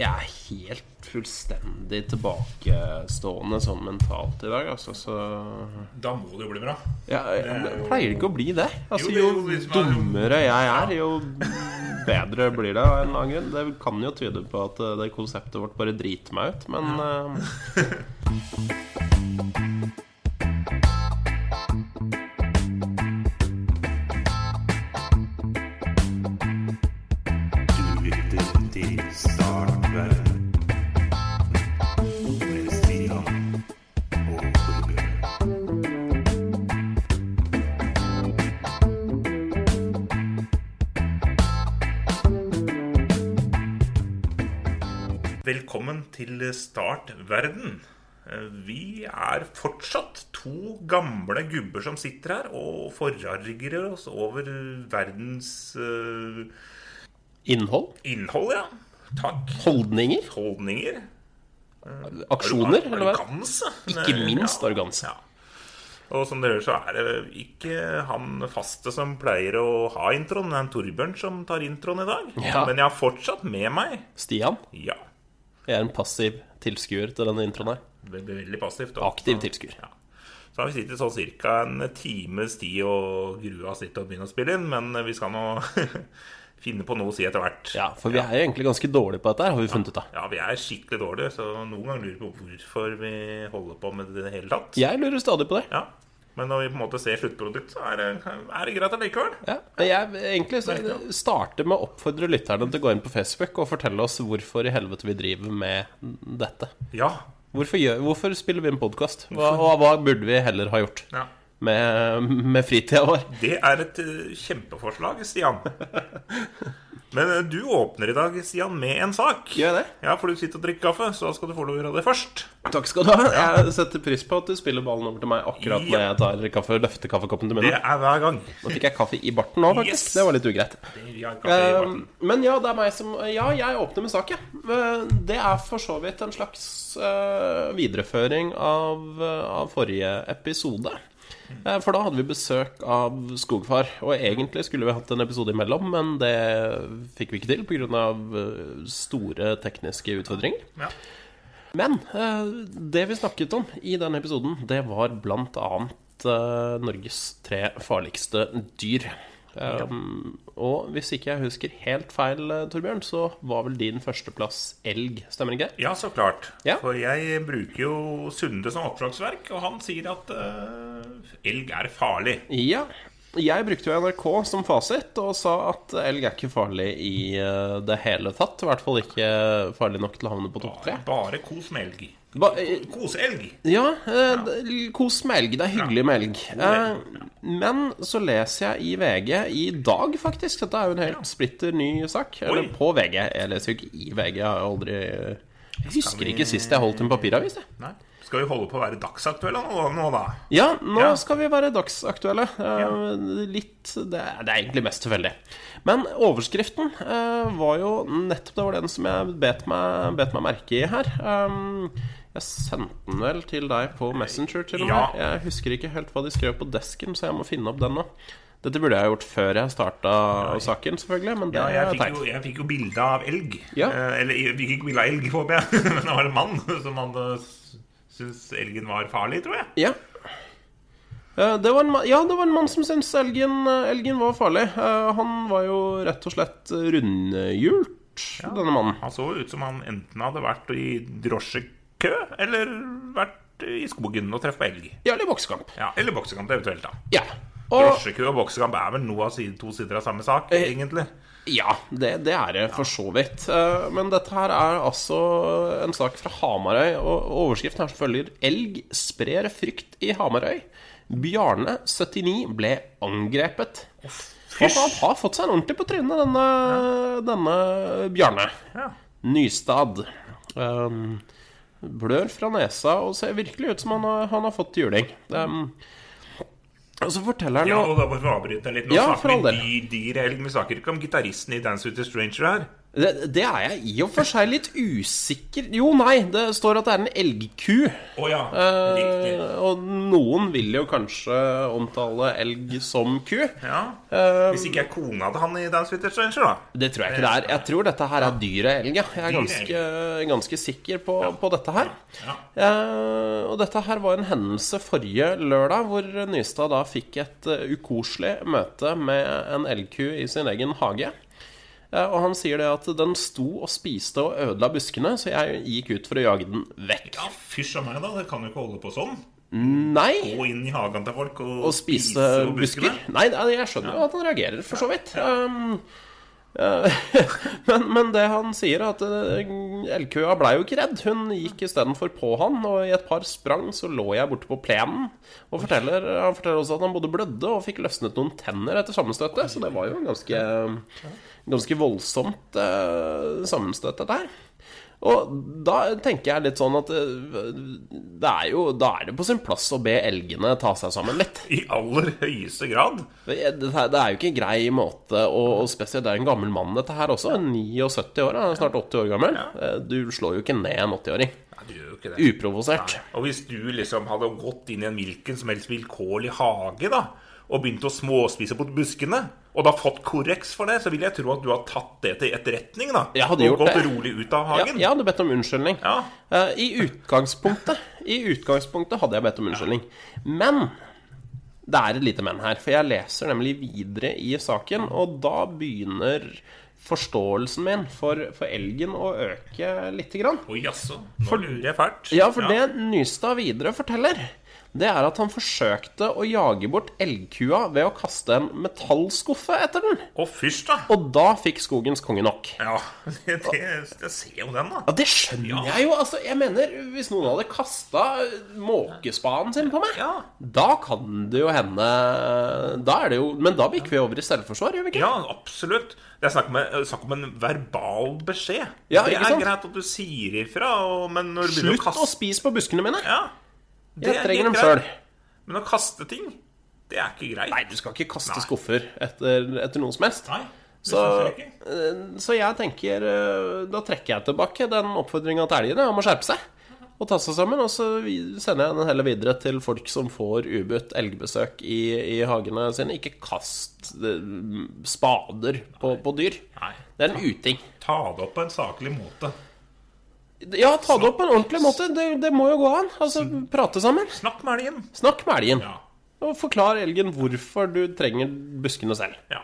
Jeg er helt fullstendig tilbakestående sånn mentalt i dag, altså, så Da må det jo bli bra. ja, jeg Pleier ikke å bli det? Altså, Jo, det jo dummere jeg er, jo bedre blir det av en eller annen grunn. Det kan jo tyde på at eh, det konseptet vårt bare driter meg ut, men eh, Velkommen til Start verden. Eh, Vi er fortsatt to gamle gubber som sitter her og forarger oss over verdens uh, innhold, innhold, ja. Takk. holdninger, Holdninger. aksjoner, Ar? Arroganse. Ikke Eh, minst ja. arroganse. Ja. Og som dere så er det ikke han faste som pleier å ha introen, det er en Torbjørn som tar introen i dag. Ja. Men jeg har fortsatt med meg Stian, Ja. Jeg er en passiv tilskuer til denne introen her. Veldig, veldig passivt. og- Aktiv tilskuer. Ja. Så har vi sittet sånn ca. en times tid og grua oss litt til å begynne å spille inn, men vi skal nå finne på noe å si etter hvert. Ja, for vi er jo egentlig ganske dårlige på dette her, har vi funnet ut av. Ja, vi er skikkelig dårlige, så noen ganger lurer vi på hvorfor vi holder på med det i det hele tatt. Jeg lurer stadig på det. Ja. Men når vi på en måte ser sluttprodukt, så er det, er det greit allikevel. Ja, jeg egentlig så starter med å oppfordre lytterne til å gå inn på Facebook og fortelle oss hvorfor i helvete vi driver med dette. Ja. Hvorfor, gjør, hvorfor spiller vi en podkast? Hva, og hva burde vi heller ha gjort ja. Med, med fritida vår? Det er et eh, kjempeforslag, Stian. Men eh, du åpner i dag, Stian, med en sak. Gjør jeg det? Ja, for du sitter og drikker kaffe, så da skal du få lov å gjøre det først. Takk skal du ha. Jeg setter pris på at du spiller ballen over til meg akkurat når jeg tar kaffe, løfter kaffekoppen til Det er hver gang. Nå fikk jeg kaffe i barten nå, faktisk. Yes. Det var litt ugreit. Barten. Men ja, det er meg som Ja, jeg åpner med sak, jeg. Det er for så vidt en slags uh, videreføring av, uh, av forrige episode. Eh, For da hadde vi besøk av Skogfar. Og egentlig skulle vi hatt en episode imellom, men det fikk vi ikke til pga. store tekniske utfordringer. Ja. Men eh, det vi snakket om i den episoden, det var blant annet eh, Norges tre farligste dyr. Um, og hvis ikke jeg husker helt feil, eh, Torbjørn, så var vel din førsteplass elg, stemmer ikke det? Ja, så klart. Ja. For jeg bruker jo Sunde som oppslagsverk, og han sier at uh, elg er farlig. Ja. Jeg brukte jo NRK som fasit og sa at elg er ikke farlig i eh, det hele tatt. I hvert fall ikke farlig nok til å havne på topp tre. Bare kos med elg. Ba- eh, Koseelg. Ja, eh, kos med elg. Det er hyggelig med elg. Eh, men så leser jeg i VG i dag, faktisk. Dette er jo en helt splitter ny sak. Eller Oi. på VG. Jeg leser jo ikke i VG. Jeg har aldri Jeg husker ikke sist jeg holdt en papiravis. jeg. Nei. Skal vi holde på å være dagsaktuelle nå, nå da? Ja, nå Ja. skal vi være dagsaktuelle. Eh, Litt det er, det er egentlig mest tilfeldig. Men overskriften eh, var jo nettopp det var den som jeg bet meg, bet meg merke i her. Um, jeg sendte den vel til deg på Messenger, til og med. Ja. Jeg husker ikke helt hva de skrev på desken, så jeg må finne opp den nå. Dette burde jeg gjort før jeg starta saken, selvfølgelig, men det Ja, jeg fikk jo, jeg fikk jo bilde av elg. Ja. Eh, eller jeg fikk ikke bilde av elg, håper jeg. Men det var en mann som hadde syntes elgen var farlig, tror jeg. Ja. Eh, Det var en, ja, det var en mann som syntes elgen, eh, elgen var farlig. Han var jo rett og slett rundhjult, denne mannen. Han så ut som han enten hadde vært i drosjekø, eller vært i skogen og truffet elg. Ja, eller boksekamp. Ja, eller boksekamp eventuelt, da. Ja. Og Drosjekø og boksekamp er vel noe av to sider av samme sak, Eh, egentlig. ja, det, det er det for så vidt. Eh, Men dette her er altså en sak fra Hamarøy, og overskriften her som følger Elg sprer frykt i Hamarøy. Bjarne, 79, ble angrepet. Og han har fått seg en ordentlig på trynet, denne, denne Bjarne. Ja. Nystad. Um, blør fra nesa og ser virkelig ut som han har, han har fått juling. Det, og så forteller han Ja, og da må vi avbryte litt. Nå Ja, snakker vi dyr, dyr helg. Vi snakker ikke om gitaristen i Dance with a Stranger her. Det, det er jeg i og for seg litt usikker Jo, nei, det står at det er en elgku. Oh, ja. Eh, og noen vil jo kanskje omtale elg som ku. Ja. Hvis ikke er kona til han i Dance with the Stranger, da. Det tror jeg ikke det er. Jeg tror dette her er dyret elg. ja. Jeg er ganske, ganske sikker på, på dette her. Ja. Eh, og dette her var en hendelse forrige lørdag, hvor Nystad da fikk et eh, ukoselig møte med en elgku i sin egen hage. Eh, og han sier det at den sto og spiste og ødela buskene, så jeg gikk ut for å jage den vekk. Ja, fysj a meg, da. Det kan jo ikke holde på sånn. Nei! Gå inn i hagen til folk og, og spise spise busker? Nei, jeg skjønner jo at han reagerer, for så vidt. Um, eh, men, men det han sier, er at eh, elgkua blei jo ikke redd. Hun gikk istedenfor på han, og i et par sprang så lå jeg borte på plenen. Og forteller, han forteller også at han både blødde og fikk løsnet noen tenner etter sammenstøtet, så det var jo ganske, ganske voldsomt eh, sammenstøt, dette her. Og da tenker jeg litt sånn at eh, det er jo, da er det på sin plass å be elgene ta seg sammen litt. I aller høyeste grad. Det er, det er jo ikke en grei måte og spesielt det er en gammel mann, dette her også. 79 år, han er snart 80 år gammel. Eh, Du slår jo ikke ned en 80-åring. Nei, jo ikke det. Uprovosert. Og hvis du liksom hadde gått inn i en hvilken som helst vilkårlig hage, da, og begynt å småspise på buskene, og da fått korreks for det, så vil jeg tro at du har tatt det til etterretning, da. Jeg hadde og gjort gått det. rolig ut av Ja, hagen. jeg hadde bedt om unnskyldning. Ja. Uh, I utgangspunktet I utgangspunktet hadde jeg bedt om unnskyldning. Men det er et lite men her, for jeg leser nemlig videre i saken, og da begynner forståelsen min for, for elgen å øke lite grann. Å jaså, nå lurer jeg fælt. Ja, for det Nystad videre forteller, det er at han forsøkte å jage bort elgkua ved å kaste en metallskuffe etter den. Å fyrst da. Og da fikk skogens konge nok. Ja, det, det, jeg ser jo den, da. Ja, Det skjønner jeg jo. altså, jeg mener, Hvis noen hadde kasta måkespaden sin på meg, Ja. da kan det jo hende Da er det jo Men da gikk vi over i selvforsvar, gjør vi ikke? Ja, absolutt. Det er snakk om, snakk om en verbal beskjed. Ja, det ikke er greit at du sier ifra, og, men når du Slutt å kaste å spise på buskene mine! Ja, det Jeg er trenger dem sjøl. Men å kaste ting, det er ikke greit. Nei, du skal ikke kaste Nei. skuffer etter, etter noe som helst. Nei, Så, eh, så jeg tenker eh, Da trekker jeg tilbake den oppfordringa til elgene om å skjerpe seg og ta seg sammen. Og så sender jeg den heller videre til folk som får ubudt elgbesøk i, i hagene sine. Ikke kast eh, spader på, på dyr. Nei. Det er en uting. Ta det opp på en saklig måte. Ja, ta det opp på en ordentlig måte. Det, det må jo gå an. Altså, prate sammen. Snakk med elgen. Snakk med elgen. Ja. Og forklar elgen hvorfor du trenger buskene selv. ja.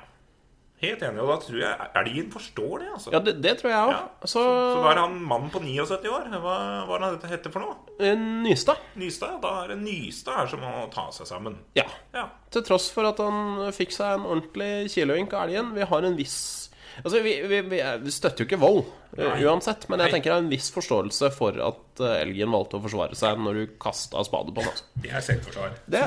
Helt enig, og da tror jeg elgen forstår det, altså. Ja, det, det tror jeg òg. Ja. Så, Så da er han mannen på 79 år. Hva, hva er dette heter for noe? Nystad Nystad. Nystad? Da er det Nystad her som må ta seg sammen. Ja. Ja. Til tross for at han fikk seg en ordentlig kilevink av elgen. Vi har en viss Altså, vi, vi, vi, er- støtter jo ikke vold eh, Nei. uansett, men jeg tenker det er en viss forståelse for at eh, elgen valgte å forsvare seg når du kasta spade på den. Altså. Det er selvforsvar. Det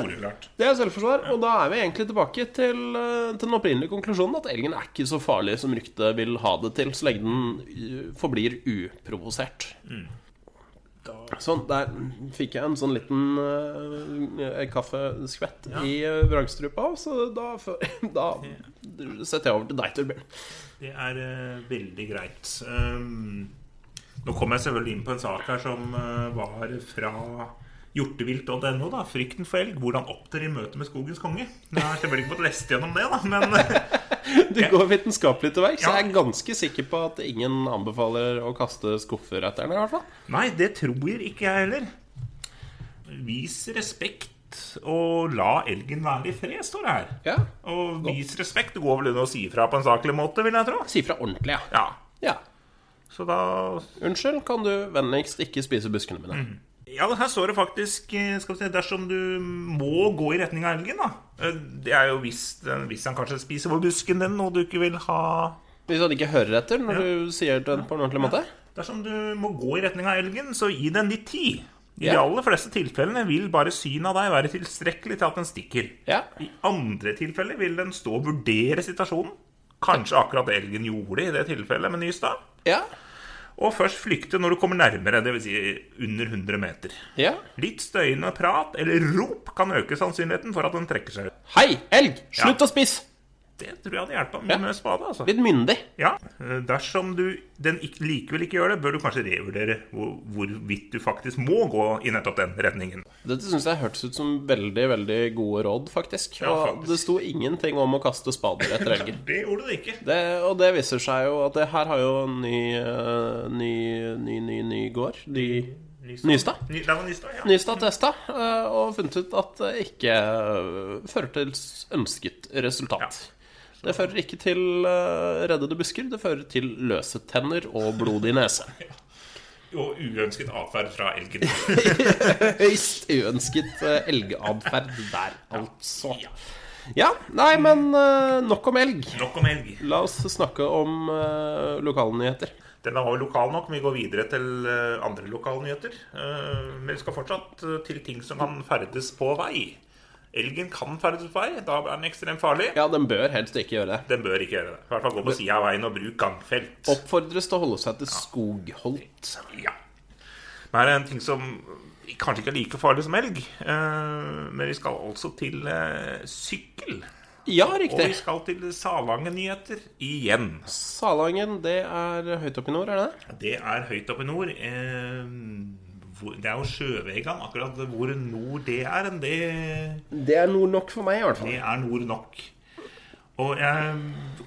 Det er selvforsvar, og da er vi egentlig tilbake til, eh, til den opprinnelige konklusjonen at elgen er ikke så farlig som ryktet vil ha det til, så lenge den eh, forblir uprovosert. Sånn, der fikk jeg en sånn liten uh, kaffeskvett i uh, vrangstrupa, så da, da setter jeg over til deg, Torbjørn. Det er uh, veldig greit. Um, nå kom jeg selvfølgelig inn på en sak her som uh, var fra hjortevilt.no. da, 'Frykten for elg'. Hvordan opptre i møte med skogens konge. Jeg har selvfølgelig ikke fått lest gjennom det, da, men Du går vitenskapelig til verks. Ja. Jeg er ganske sikker på at ingen anbefaler å kaste skuffer etter den, i hvert fall. Nei, det tror ikke jeg heller. Vis respekt og la elgen være i fred, står det her. Ja. Og vis respekt det går vel under å si fra på en saklig måte, vil jeg tro. Si fra ordentlig, ja. Ja, ja. Så da Unnskyld, kan du vennligst ikke spise buskene mine? Ja, her står det faktisk eh, skal vi se, Dersom du må gå i retning av elgen, da. Eh, Det er jo hvis, hvis han kanskje spiser på busken den, og du ikke vil ha Hvis han ikke hører etter når du sier det på en ordentlig måte? Dersom du må gå i retning av elgen, så gi den litt tid. I de aller fleste tilfellene vil bare synet av deg være tilstrekkelig til at den stikker. Ja. I andre tilfeller vil den stå og vurdere situasjonen. Kanskje akkurat det elgen gjorde i det tilfellet med Nystad. Ja. Og først flykte når du kommer nærmere, dvs. Si under 100 meter. ja. Litt støyende prat eller rop kan øke sannsynligheten for at den trekker seg ut. Hei, elg! Slutt å spise! Det tror jeg hadde hjulpet mye med spade. altså. Litt myndig. Ja, eh, Dersom du den likevel ikke gjør det, bør du kanskje revurdere hvor, hvorvidt du faktisk må gå i nettopp den retningen. Dette syns jeg hørtes ut som veldig veldig gode råd, faktisk. Ja, Og faktisk. det sto ingenting om å kaste spader etter elger. Det gjorde det ikke. Det, og det viser seg jo at det her har jo en ny, eh, ny, ny, ny, ny gård. Ny, Nystad? Ny, Nystad, ja. Nystad testa eh, og funnet ut at det ikke eh, fører til ønsket resultat. Det fører ikke til eh, reddede busker, det fører til løse tenner og blodig nese. Og uønsket atferd fra elgen. Høyst uønsket uh, elgatferd der, altså. Ja, nei, men eh, nok om elg. Nok om elg. La oss snakke om lokalnyheter. Denne var jo lokal nok. men Vi går videre til eh, andre lokalnyheter. Men vi skal fortsatt eh, til ting som kan ferdes på vei. Elgen kan ferdes på vei. Da er den ekstremt farlig. Ja, den bør helst ikke gjøre det. Den bør ikke gjøre det. I hvert fall gå på sida av veien og bruk gangfelt. Oppfordres til å holde seg til skogholt. Ja. Men her er en ting som kanskje ikke er like farlig som elg. eh, Men vi skal altså til eh, sykkel. Ja, riktig. Og vi skal til Salangen-nyheter igjen. Salangen, det er høyt oppe i nord, er det det? Det er høyt oppe i nord. Eh, hvor- Det er jo Sjøvegan. Akkurat hvor nord det er, det, Det er nord nok for meg, i hvert fall. det er nord nok. Og jeg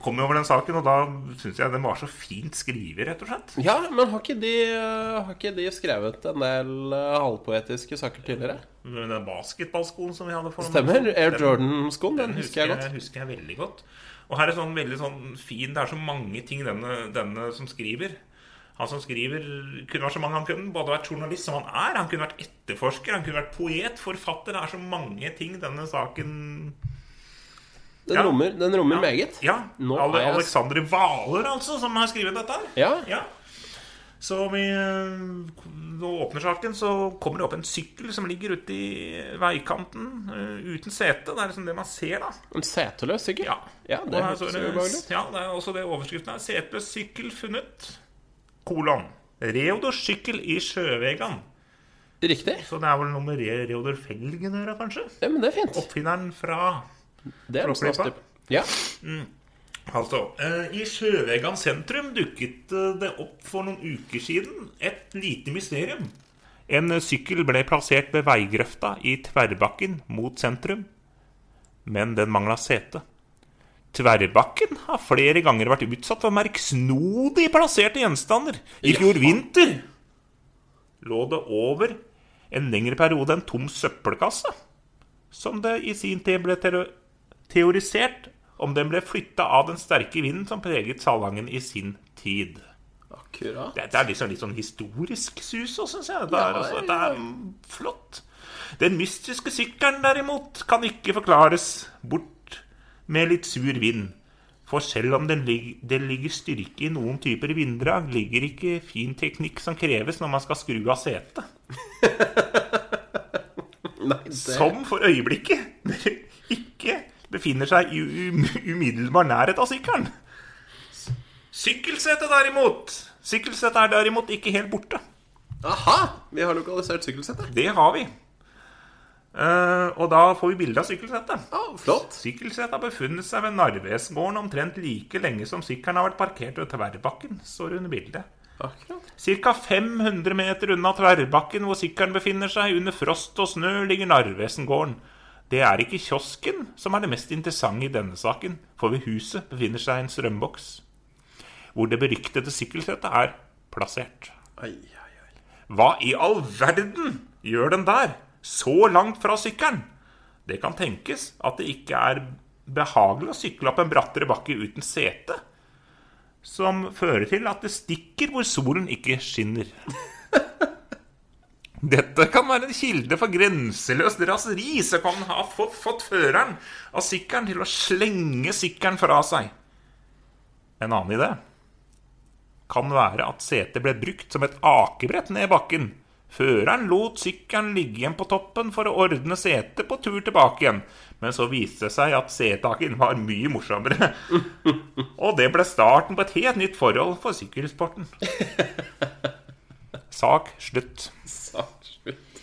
kom over den saken, og da syns jeg den var så fint skrevet, rett og slett. Ja, men har ikke de, har ikke de skrevet en del eh, halvpoetiske saker tidligere? Den basketballskoen som vi hadde for Stemmer. Air Jordan-skoen, den Den husker jeg godt. husker jeg veldig godt. Og her er sånn veldig sånn fin Det er så mange ting denne, denne som skriver. Han som skriver, kunne vært så mange Han kunne både vært journalist, som han er, han kunne vært etterforsker, han kunne vært poet, forfatter. Det er så mange ting denne saken Den Ja. rommer, den rommer meget. Ja. Nå Ale er jeg- Alexander Hvaler, altså, som har skrevet dette her. Ja. Ja. Så vi eh, åpner saken, så kommer det opp en sykkel som ligger ute i veikanten eh, uten sete. Det er liksom det man ser, da. En seteløs sykkel? Ja. ja Og det her det- ubehagelig ut. Ja, det er også det overskriften her. Seteløs sykkel funnet. Kolon. Reodor sykkel i Sjøvegan. Riktig. Så det er vel noe med Re Reodor Felgen å gjøre, kanskje? Ja, men det er fint. Oppfinneren fra Det er Flåklypa. Ja. Mm. Altså, eh, I Sjøvegan sentrum dukket eh, det opp for noen uker siden et lite mysterium. En sykkel ble plassert ved veigrøfta i Tverrbakken mot sentrum, men den mangla sete. Tverrbakken har flere ganger vært utsatt for merksnodig plasserte gjenstander. I fjor vinter lå det over en lengre periode en tom søppelkasse, som det i sin tid ble teorisert om den ble flytta av den sterke vinden som preget Salangen i sin tid. Akkurat. Dette er liksom litt sånn historisk sus òg, syns jeg. Det Ja, er, altså, ja, det er mm, flott. Den mystiske sykkelen, derimot, kan ikke forklares bort med litt sur vind. For selv om det, lig det ligger styrke i noen typer vinddrag, ligger ikke fin teknikk som kreves når man skal skru av setet. Som for øyeblikket ikke befinner seg i um umiddelbar nærhet av sykkelen. Sykkelsetet derimot Sykkelsetet er derimot ikke helt borte. Aha! Vi har lokalisert sykkelsetet. Det har vi. Eh, og da får vi bilde av sykkelsettet. Oh, flott. Sykkelsettet har befunnet seg ved Narvesgården omtrent like lenge som sykkelen har vært parkert ved Tverrbakken, står det under bildet. Ca. 500 meter unna Tverrbakken, hvor sykkelen befinner seg, under frost og snø, ligger Narvesengården. Det er ikke kiosken som er det mest interessante i denne saken, for ved huset befinner seg en strømboks, hvor det beryktede sykkelsettet er plassert. Oi, oi, oi Hva i all verden gjør den der, så langt fra sykkelen? Det kan tenkes at det ikke er behagelig å sykle opp en brattere bakke uten sete, som fører til at det stikker hvor solen ikke skinner. Dette kan være en kilde for grenseløst raseri som kan ha fått, føreren av sykkelen til å slenge sykkelen fra seg. En annen idé kan være at setet ble brukt som et akebrett ned bakken. Føreren lot sykkelen ligge igjen på toppen for å ordne setet på tur tilbake igjen. Men så viste det seg at setaken var mye morsommere. Og det ble starten på et helt nytt forhold for sykkelsporten. Sak slutt. Sak slutt.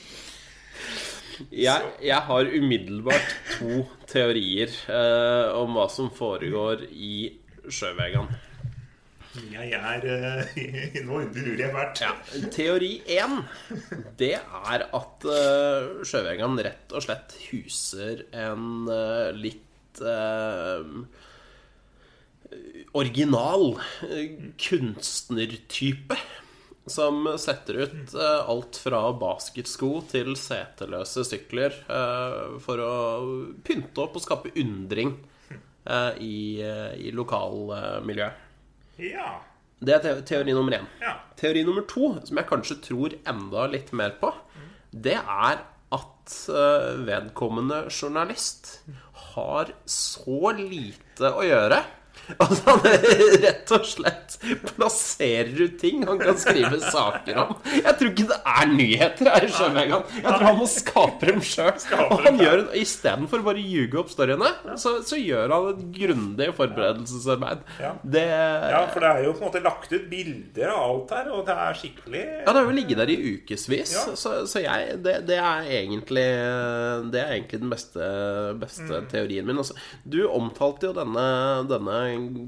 Jeg, jeg har umiddelbart to teorier eh, om hva som foregår i Sjøvegan. Jeg er eh, Nå lurer jeg hvert. Ja, teori én, det er at uh, sjøvegene rett og slett huser en uh, litt eh, original eh, kunstnertype. Som setter ut eh, alt fra basketsko til seteløse sykler eh, for å pynte opp og skape undring eh, i, i lokalmiljøet. Ja. Det er teori nummer én. Ja. Teori nummer to, som jeg kanskje tror enda litt mer på, det er at eh, vedkommende journalist har så lite å gjøre at han rett og slett plasserer ut ting han kan skrive saker om. Jeg tror ikke det er nyheter her. Jeg tror han må skape dem sjøl. Og han gjør istedenfor bare å ljuge opp storyene, så, så gjør han et grundig forberedelsesarbeid. Ja. Det ja, for det er jo på en måte lagt ut bilder av alt her, og det er skikkelig Ja, det har jo ligget der i ukevis, Ja. så, så jeg, det, det, er egentlig, det er egentlig den beste, beste Mm. teorien min. Altså, du omtalte jo denne, denne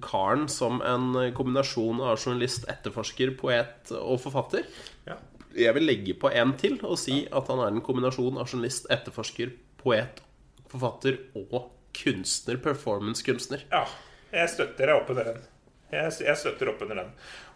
karen som en kombinasjon av journalist, etterforsker, poet og forfatter. Ja. Jeg vil legge på en til og si at han er en kombinasjon av journalist, etterforsker, poet, forfatter og kunstner. Performancekunstner. ja. Jeg støtter deg opp under den. Jeg, jeg støtter opp under den.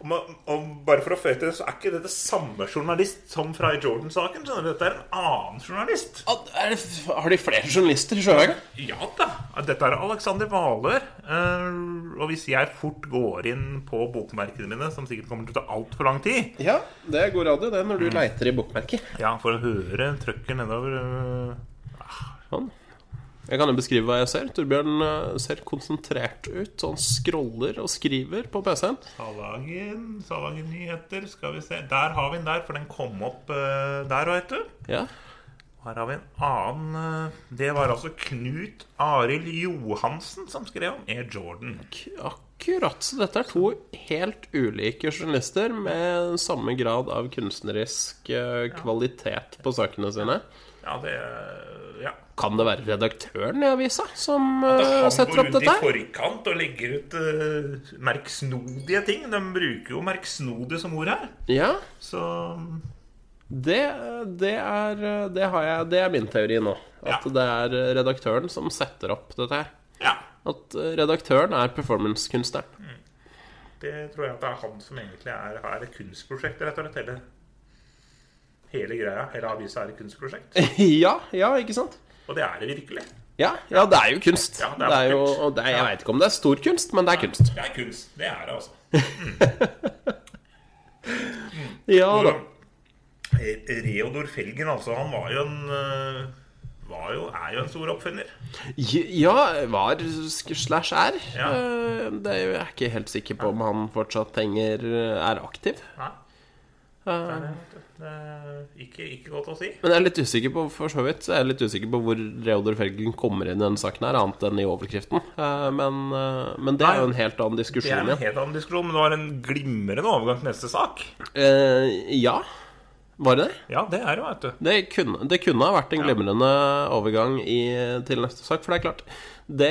Og, og bare for å føye til det, så er ikke dette samme journalist som fra i Jordan-saken. sånn? Dette er en annen journalist. Er det, har de flere journalister i Sjøvegan? Ja da. Dette er Alexander Valør. Eh, og hvis jeg fort går inn på bokmerkene mine, som sikkert kommer til å ta altfor lang tid Ja, det er god radio, det, når Mm. du leiter i bokmerker. Ja, for å høre trøkket nedover eh, Sånn. Jeg kan jo beskrive hva jeg ser. Torbjørn eh, ser konsentrert ut. Så han scroller og skriver på PC-en. Salagen, Salagen-nyheter, skal vi se. Der har vi den der, for den kom opp uh, der, veit du. Ja. Her har vi en annen uh, Det var altså Knut Arild Johansen som skrev om Air Jordan. Akkurat. Så dette er to helt ulike journalister med samme grad av kunstnerisk uh, kvalitet på sakene sine. Ja, det Ja. Kan det være redaktøren i avisa som setter opp dette? At eh, han går rundt i forkant og legger ut uh, merksnodige ting. De bruker jo merksnodig som ord her. Ja, Så det, det, er, det, har jeg, det er min teori nå. At Ja. det er redaktøren som setter opp dette her. ja. At eh, redaktøren er performancekunstneren. Det tror jeg at det er han som egentlig er, er et kunstprosjekt, rett og slett. Hele, hele greia, hele avisa er et kunstprosjekt. ja, ja, ikke sant? Og det er det virkelig. Ja, ja, det er jo kunst. Ja, det er jo, vakkert. og det er, jeg veit ikke om det er stor kunst, men det er kunst. Det er kunst. Det er det, altså. Ja da. Reodor Felgen, altså, han var jo en øh, var jo, er jo en stor oppfinner. Ja, var slash er. Ja. Eh, Det er jo, jeg er ikke helt sikker på om han fortsatt henger er aktiv. Nei, Eh, det er, det, det er ikke, ikke godt å si. Men jeg er litt usikker på for så vidt jeg er litt usikker på hvor Reodor Felgen kommer inn i denne saken, her annet enn i overkriften. Eh, Men, eh, men det er jo en helt annen diskusjon. Det er en helt annen diskusjon, men du har en glimrende overgang til neste sak. Eh, Ja, var det det? Ja, det er det, vet du. Det kunne, det kunne ha vært en glimrende overgang i, til neste sak. For det er klart det,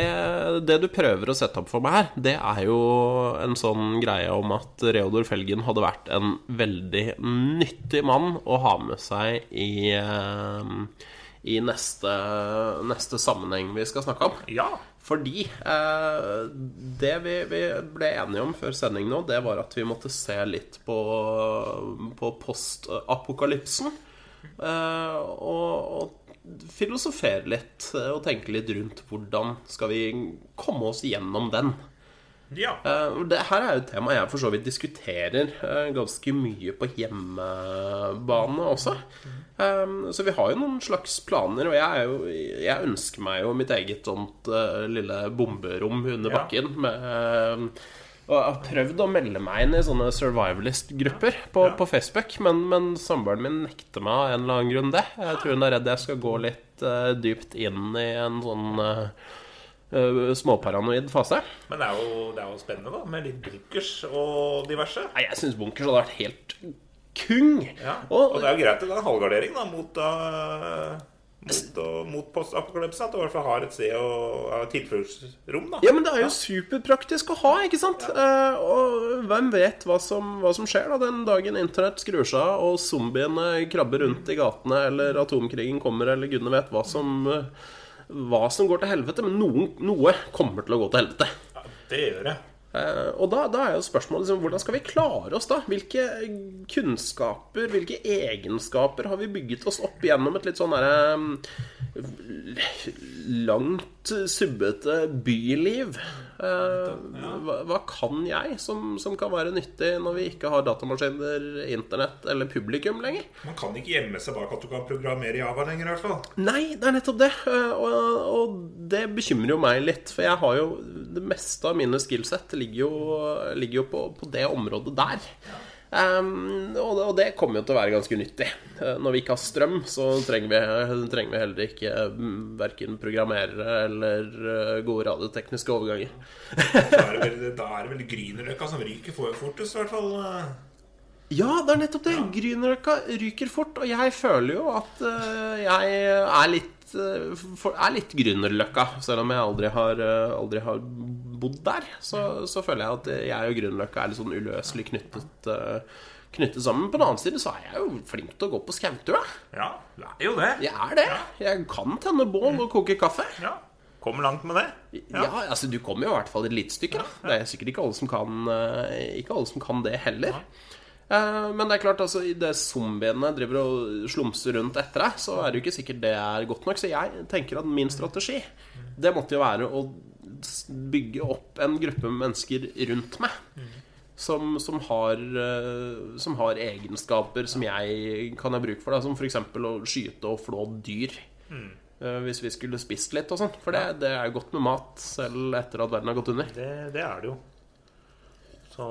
det du prøver å sette opp for meg her, det er jo en sånn greie om at Reodor Felgen hadde vært en veldig nyttig mann å ha med seg i, eh, i neste, neste sammenheng vi skal snakke om. Ja. Fordi eh, det vi, vi ble enige om før sending nå, det var at vi måtte se litt på, på postapokalypsen. Eh, og, og filosofere litt eh, og tenke litt rundt hvordan skal vi komme oss gjennom den. Ja. Uh, Det her er jo et tema jeg for så vidt diskuterer uh, ganske mye på hjemmebane også. Um, Så vi har jo noen slags planer, og jeg, jo, jeg ønsker meg jo mitt eget sånt uh, lille bomberom under Ja. bakken. Med, og jeg har prøvd å melde meg inn i sånne survivalist-grupper på, Ja. på Facebook, men, men samboeren min nekter meg av en eller annen grunn det. Jeg tror hun er redd jeg skal gå litt dypt inn i en sånn eh, eh, småparanoid fase. Men det er, jo, det er jo spennende, da, med litt bunkers og diverse. Nei, jeg syns bunkers hadde vært helt kung. Ja. Og- Og det er jo greit er en halvgardering da, mot da mot, og- mot postapokalypsen. At du i hvert fall har et sted og tilfluktsrom, da. Ja, men det er jo superpraktisk å ha, ikke sant? Eh, og hvem vet hva som, hva som skjer da den dagen internett skrur seg av, og zombiene krabber rundt i gatene, eller atomkrigen kommer, eller gudene vet hva som, eh, hva som går til helvete. Men noen, noe kommer til å gå til helvete. Ja, det gjør det. Eh, og da, da er jo spørsmålet liksom, hvordan skal vi klare oss da? Hvilke kunnskaper, hvilke egenskaper har vi bygget oss opp gjennom et litt sånn derre mm, langt, subbete byliv? Eh, hva, hva kan jeg som, som kan være nyttig når vi ikke har datamaskiner, internett eller publikum lenger? Man kan ikke gjemme seg bak at du kan programmere Java lenger, i hvert fall. Nei, det er nettopp det. Eh, Og, og det bekymrer jo meg litt. For jeg har jo Det meste av mine skillset ligger jo, ligger jo på, på det området der. Um, og, det, og det kommer jo til å være ganske nyttig. Eh, Når vi ikke har strøm, så trenger vi, trenger vi heller ikke mm, verken programmerere eller eh, gode radiotekniske overganger. Da er det vel, da er det vel Grünerløkka som ryker for- fortest, i hvert fall. Ja, det er nettopp det. Grünerløkka ryker fort. Og jeg føler jo at eh, jeg er litt eh, for, er litt Grünerløkka. Selv om jeg aldri har, eh, aldri har bodd der, så, så føler jeg at jeg og Grünerløkka er litt sånn uløselig knyttet, eh, knyttet sammen. På den annen side så er jeg jo flink til å gå på skautur, da. Ja, det er jo det. Jeg er det. Jeg kan tenne bål og koke kaffe. Ja. Kommer langt med det. Ja, altså Du kommer jo i hvert fall et lite stykke. da Det er sikkert ikke alle som kan, eh, ikke alle som kan det heller. Eh, Men det er klart, altså idet zombiene driver og slumser rundt etter deg, så er det jo ikke sikkert det er godt nok. Så jeg tenker at min strategi, det måtte jo være å bygge opp en gruppe med mennesker rundt meg. Som, som, har, eh, som har egenskaper som jeg kan ha bruk for. Da, som f.eks. å skyte og flå dyr. Eh, Hvis vi skulle spist litt og sånn. For det, det er godt med mat selv etter at verden har gått under. Det, det er det jo. Så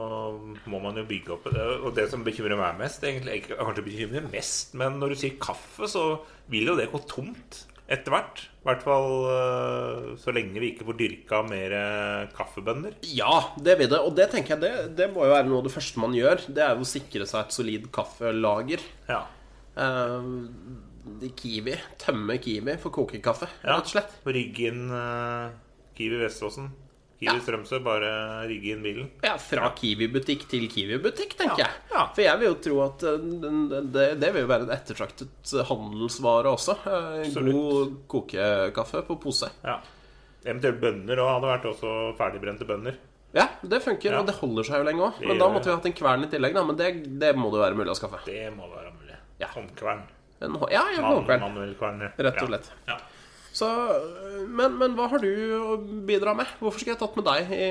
må man jo bygge opp det. Og det som bekymrer meg mest, egentlig kanskje bekymrer mest, men når du sier kaffe, så vil jo det gå tomt etter hvert. I hvert fall øh, så lenge vi ikke får dyrka mer kaffebønder kaffebønner. Ja, det vil det. Og det tenker jeg det, det må jo være noe av det første man gjør. Det er jo å sikre seg et solid kaffelager. Ja. Eh, Kiwi. Tømme Kiwi for kokekaffe, ja. rett og slett. Rigge inn øh, Kiwi Veståsen. Kiwi. Strømsø, bare rigge inn bilen. Ja, fra Kiwi-butikk til Kiwi-butikk, tenker jeg. ja. For jeg vil jo tro at eh, det, det vil jo være en ettertraktet handelsvare også. Eh, Absolutt. God kokekaffe på pose. Ja. Eventuelt bønner òg hadde vært også ferdigbrente bønner. Ja, det funker, Ja. og det holder seg jo lenge òg. Men da måtte vi hatt en kvern i tillegg, da. Men det, det må det være mulig å skaffe. Det må det være mulig. Ja. Håndkvern. En, ja, ja, Man, håndkvern. Rett og slett. Ja. Så, men, men hva har du å bidra med? Hvorfor skulle jeg tatt med deg i,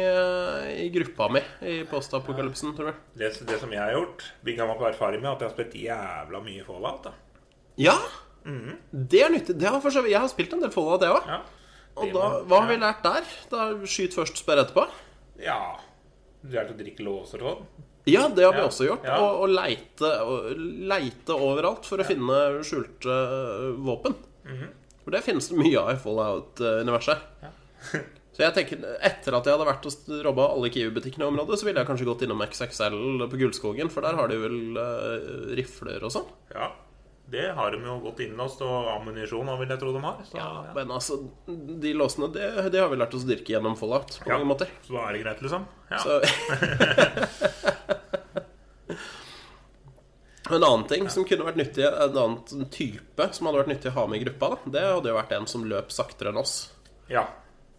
i gruppa mi i postapokalypsen, tror du? Det, det som jeg har gjort, bygga meg på erfaring med, at jeg har spilt jævla mye Fallout. da Ja! Det er nyttig. Det har Jeg har spilt en del Fallout, jeg òg. Ja. Og da, hva har vi lært der? Da Skyt først, spør etterpå? Ja. Du lærte å drikke låser og sånn? Ja, det har vi Ja, også gjort. ja. Og, og leite, og leite overalt for å finne skjulte våpen. våpen. Mhm. For det finnes det mye av i Fallout-universet. Så jeg tenker, Etter at jeg hadde vært og robba alle Kiwi-butikkene i området, så ville jeg kanskje gått innom XXL på Gullskogen, for der har de vel uh, rifler og sånn. Ja. Det har de jo godt innlåst, og ammunisjon vil jeg tro de har. Så, Ja, Men altså, de låsene, det, det har vi lært oss å dyrke gjennom Fallout på Ja. mange måter. så da er det greit, liksom? Ja. Så En annen ting som kunne vært nyttig En annen type som hadde vært nyttig å ha med i gruppa, da, det hadde jo vært en som løp saktere enn oss. ja.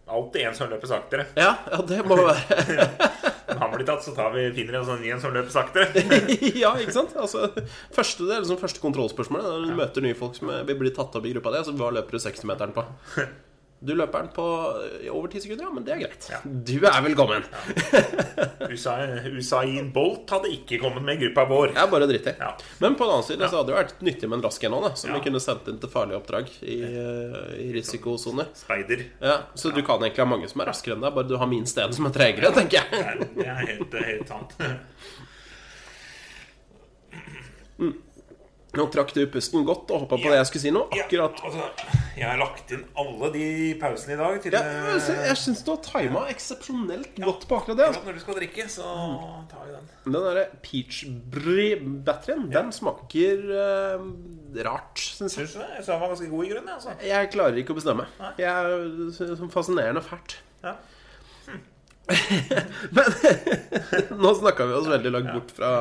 Alltid en som løper saktere. Ja, ja det må være han blir tatt, så tar vi, finner vi en sånn en som løper saktere. Ja, ikke sant? Altså, første, det er liksom første kontrollspørsmålet. Når du møter nye folk som vil bli tatt opp i gruppa di, altså, hva løper du 60-meteren på? Du løper den på over ti sekunder, ja, men det er greit. Ja. Du er velkommen. Usain, Usain Bolt hadde ikke kommet med i gruppa vår. Jeg er bare dritt i. Ja. Men på den annen side så hadde det vært nyttig med en rask en òg, som Ja. vi kunne sendt inn til farlige oppdrag i, eh, i risikosoner. Speider. Ja, så du kan egentlig ha mange som er raskere enn deg, bare du har min sted som er tregere, tenker jeg. Det er, helt, helt sant. Nå trakk du pusten godt og hoppa på Ja. det jeg skulle si nå. Ja, altså, Jeg har lagt inn alle de pausene i dag til Jeg, eh, jeg syns du har tima eksepsjonelt godt på akkurat det. Altså. Når du skal drikke, så tar vi den. Den derre peach brie batterien, den smaker uh, rart, syns jeg. Syns du det? Jeg sa den var ganske god i grunnen. Altså. Jeg klarer ikke å bestemme. Jeg er fascinerende fælt. Ja. Men nå snakka vi oss veldig langt bort fra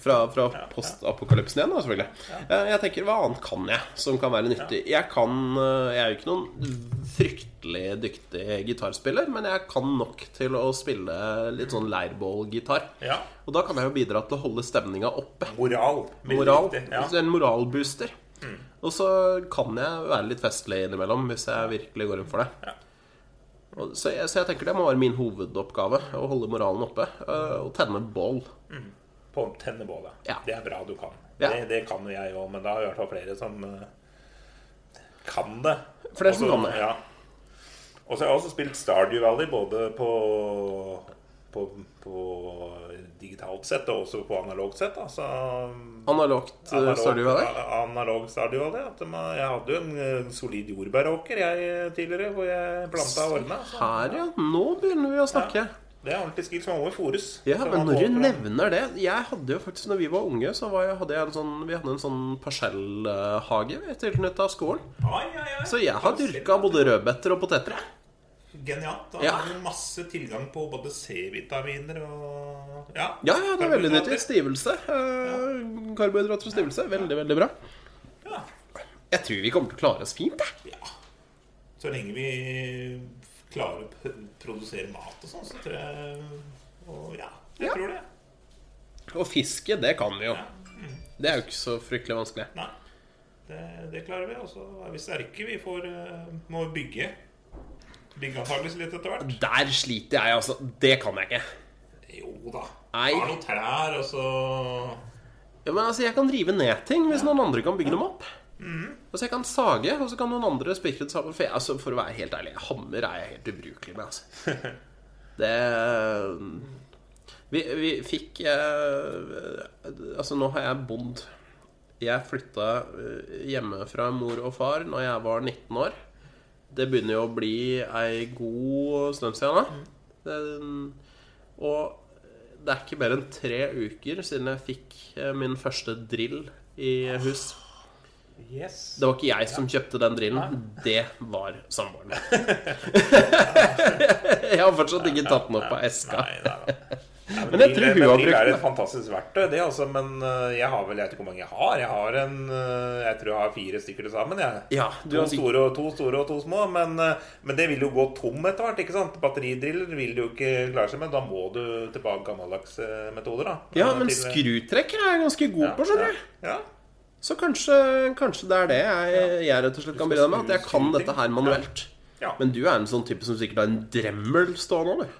fra, fra postapokalypsen igjen, da, selvfølgelig. Eh, Jeg tenker, Hva annet kan jeg som kan være nyttig? Jeg kan eh, Jeg er jo ikke noen fryktelig dyktig gitarspiller, men jeg kan nok til å spille litt sånn leirbålgitar. Ja. Og da kan jeg jo bidra til å holde stemninga oppe. Moral. Moral. Ja. En moralbooster. Og så kan jeg være litt festlig innimellom hvis jeg virkelig går inn for det. Ja. Så, jeg, så jeg tenker det må være min hovedoppgave. Å holde moralen oppe. øh, Og tenne bål. På tennebålet. Ja. Det er bra du kan. Ja. Det, det kan jo jeg òg, men da er det i hvert fall flere som uh, kan det. Flere som kan det. Ja. Og så har jeg også spilt Stardew Valley både på, på, på digitalt sett og også på analogt sett. Altså, Analogt øh, analog, Stardew Valley. Analog Stardew Valley. At man, jeg hadde jo en eh, solid jordbæråker jeg tidligere, hvor jeg planta og ordna. Her, ja. Nå begynner vi å snakke. Det er ordentlig skill som må fôres. Ja, men når du nevner det Jeg hadde jo faktisk, når vi var unge, så var jeg, hadde jeg en sånn, vi hadde en sånn parsellhage tilknyttet skolen. Ai, ai, ai. Så jeg har dyrka både rødbeter og poteter. Genialt. Da Ja. har du masse tilgang på både C-vitaminer og Ja, Ja, ja, det er veldig nyttig. Stivelse. eh, Karbohydrater og stivelse. Veldig, veldig bra. Ja. Jeg tror vi kommer til å klare oss fint, jeg. ja. Så lenge vi klarer å produsere mat og sånn, så tror jeg Og ja, jeg Ja. tror det. Og fiske, det kan vi jo. Ja. Det er jo ikke så fryktelig vanskelig. Nei. Det, det klarer vi. Og så er vi sterke. Vi får, eh, må bygge. Bygge antakeligvis litt etter hvert. Der sliter jeg, altså. Det kan jeg ikke. Jo da. Nei. Har noen trær, og så Ja, men altså, Jeg kan rive ned ting hvis noen andre kan bygge dem opp. Altså, Jeg kan sage, og så kan noen andre spikre det sammen. For, jeg, altså, for å være helt ærlig, hammer er jeg helt ubrukelig med. altså Det Vi, vi fikk eh, Altså, nå har jeg bodd Jeg flytta eh, hjemme fra mor og far når jeg var 19 år. Det begynner jo å bli ei god stund siden da. Det, og det er ikke mer enn tre uker siden jeg fikk eh, min første drill i hus. Yes. Det var ikke jeg som kjøpte den drillen, det var samboeren. jeg har fortsatt ikke tatt den opp av eska. Nei, nei, nei. Nei, Men jeg tror hun har brukt det. er et fantastisk verktøy, det altså. Men øh, jeg har vel Jeg vet ikke hvor mange jeg har. Jeg har en øh, Jeg tror jeg har fire stykker til sammen. Jeg. Ja, to, store to store og to små. Men, øh, men det vil jo gå tom etter hvert. ikke sant? Batteridriller vil jo ikke klare seg med. Da må du tilbake gammeldags øh, metoder. da Ja, men skrutrekker er jeg ganske god på, skjønner du. Ja. Så kanskje, kanskje det er det jeg, jeg rett og slett kan bidra med. At jeg kan dette her manuelt. ja. Men du er en sånn type som sikkert har en Dremmel stående, over.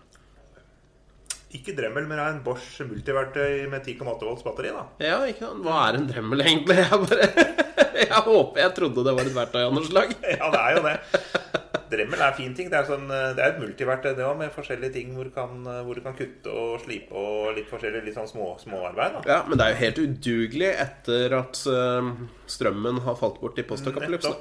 Ikke Dremmel, men en Bosch multiverktøy med 10,8 volts batteri. da Ja, ikke sant? Hva er en Dremmel, egentlig? Jeg bare Jeg håper Jeg trodde det var et verktøy av noe slag. Ja, det er jo det. Dremel er en fin ting. Det er, sånn, det er et multiverktøy det òg, med forskjellige ting hvor du, kan, hvor du kan kutte og slipe og litt forskjellig litt sånn små, småarbeid. da. Ja, Men det er jo helt udugelig etter at eh, strømmen har falt bort i postapokalypsen.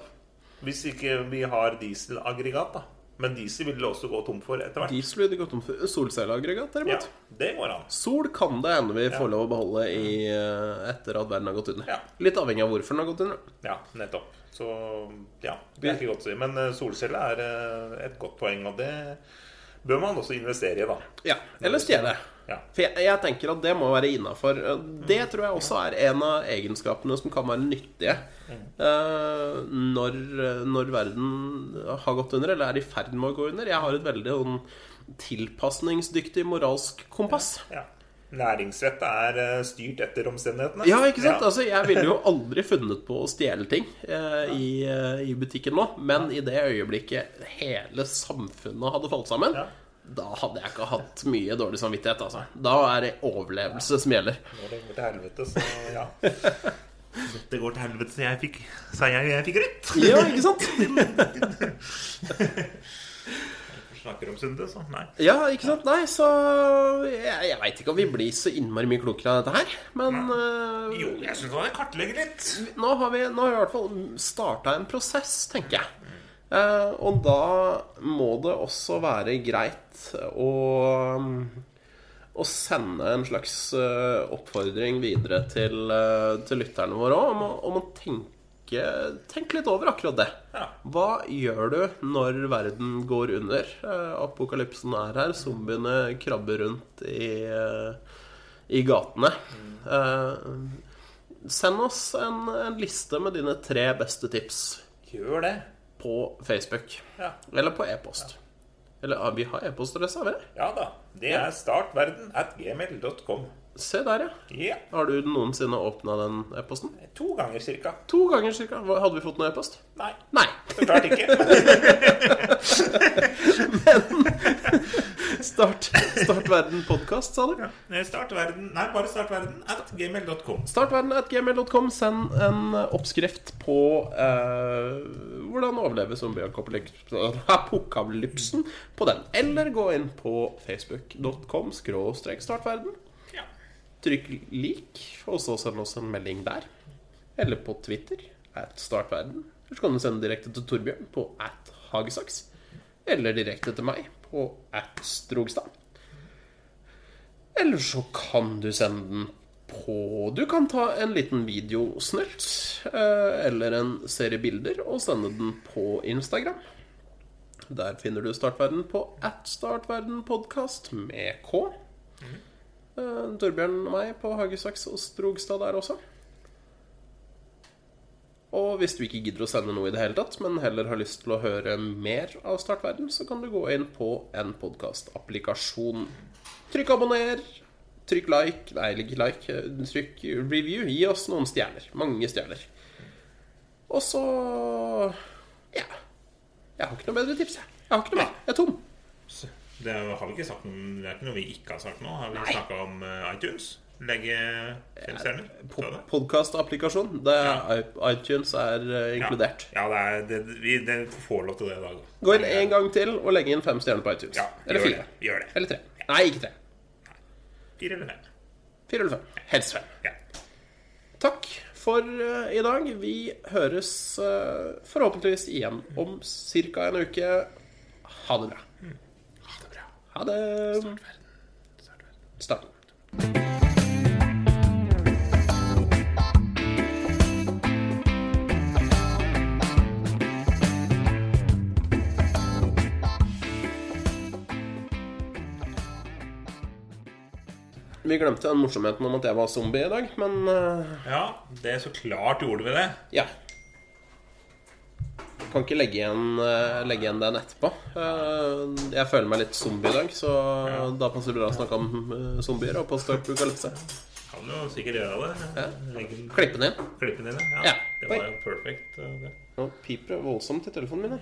Hvis ikke vi har dieselaggregat, da. Men diesel vil det også gå tom for etter hvert. Diesel vil det gå tom for solcelleaggregat, Ja, det går an. Sol kan det hende vi får lov å beholde i, eh, etter at verden har gått under. Ja. Litt avhengig av hvorfor den har gått under. Ja, nettopp. Så ja, det er ikke godt å si. Men eh, solcelle er eh, et godt poeng, og det bør man også investere i, da. Ja, Eller stjele. Ja. For jeg, jeg tenker at det må være innafor. Det tror jeg også er en av egenskapene som kan være nyttige uh, når, når verden har gått under, eller er i ferd med å gå under. Jeg har et veldig sånn tilpasningsdyktig moralsk kompass. ja. Næringsvett er eh, styrt etter omstendighetene. Ja, ikke sant? Altså, jeg ville jo aldri funnet på å stjele ting eh, i, eh, i butikken nå, men i det øyeblikket hele samfunnet hadde falt sammen, Ja. da hadde jeg ikke hatt mye dårlig samvittighet. Altså. Da er det overlevelse som gjelder. Når det går til helvete, så ja. Dette går til helvete, så jeg fikk, sa jeg, jeg fikk rett. Ja, ikke sant? snakker om Sunde, så nei. Ja, ikke sant? Nei, så Jeg, jeg veit ikke om vi blir så innmari mye klokere av dette her. Men uh, Jo, jeg syns man kartlegger litt. nå har vi, nå har vi i hvert fall starta en prosess, tenker jeg. Uh, og da må det også være greit å å sende en slags eh, oppfordring videre til, til lytterne våre òg, om, om å tenke, tenke litt over akkurat det. Ja. Hva gjør du når verden går under? Eh, apokalypsen er her, zombiene krabber rundt i, eh, i gatene. Eh, send oss en, en liste med dine tre beste tips Gjør det. på Facebook. Ja. Eller på e-post. Eller ah, vi har e-postadresse, har vi det? ja da. Det er startverden at gmail.com. Se der, ja. Yeah. Har du noensinne åpna den e-posten? To ganger cirka. To ganger cirka. Hadde vi fått noe e-post? Nei, Nei. så klart ikke. Start, start verden podkast, sa du? Eh, Startverden Nei, bare startverden at gmail.com. Startverden.gmail.com. Send en oppskrift på eh, hvordan overleve zombieapokalypsen på den. Eller gå inn på facebook.com skråstrek startverden. Trykk lik, og så send oss en melding der. Eller på Twitter at startverden. Eller så kan du sende direkte til Torbjørn på at hagesaks. Eller direkte til meg på at strogstad. Eller så kan du sende den på Du kan ta en liten videosnølt eh, eller en serie bilder og sende den på Instagram. Der finner du Startverden på at startverdenpodkast med K. Eh, Torbjørn og meg på Hagesaks og Strogstad der også. Og hvis du ikke gidder å sende noe i det hele tatt, men heller har lyst til å høre mer av Startverden, så kan du gå inn på en podkastapplikasjon. Trykk abonner, trykk like Nei, ikke like. Trykk review. Gi oss noen stjerner. Mange stjerner. Og så Ja. Jeg har ikke noe bedre tips, jeg. Jeg har ikke noe mer. Jeg er tom. Det har vi ikke sagt noe, det er ikke noe vi ikke har sagt nå. Har vi Nei. snakka om eh, iTunes? Legge fem stjerner? Po det? Podkastapplikasjon. Ja. iTunes er eh, inkludert. Ja, ja det, er, det, vi det får lov til det i dag. Gå inn en gang til og legge inn fem stjerner på iTunes. Ja, Eller fire. Eller tre. Nei, ikke tre. Fire eller fem. Fire eller fem. Helst fem. Ja. Takk for uh, i dag. Vi høres uh, forhåpentligvis igjen om ca. en uke. Ha det bra. Ha det Snart verden. Snart Start. Vi glemte den morsomheten om at jeg var zombie i dag, men eh, Ja, det så klart gjorde vi det. ja. Kan ikke legge igjen, eh, legge igjen den etterpå. Eh, Jeg føler meg litt zombie i dag, så da passer det bra å snakke om eh, zombier og postapokalypse. Kan jo sikkert gjøre det. Legge den- Klippe den inn. klippen din, ja. Ja. Det var jo perfekt. det. Nå piper det voldsomt i telefonen min.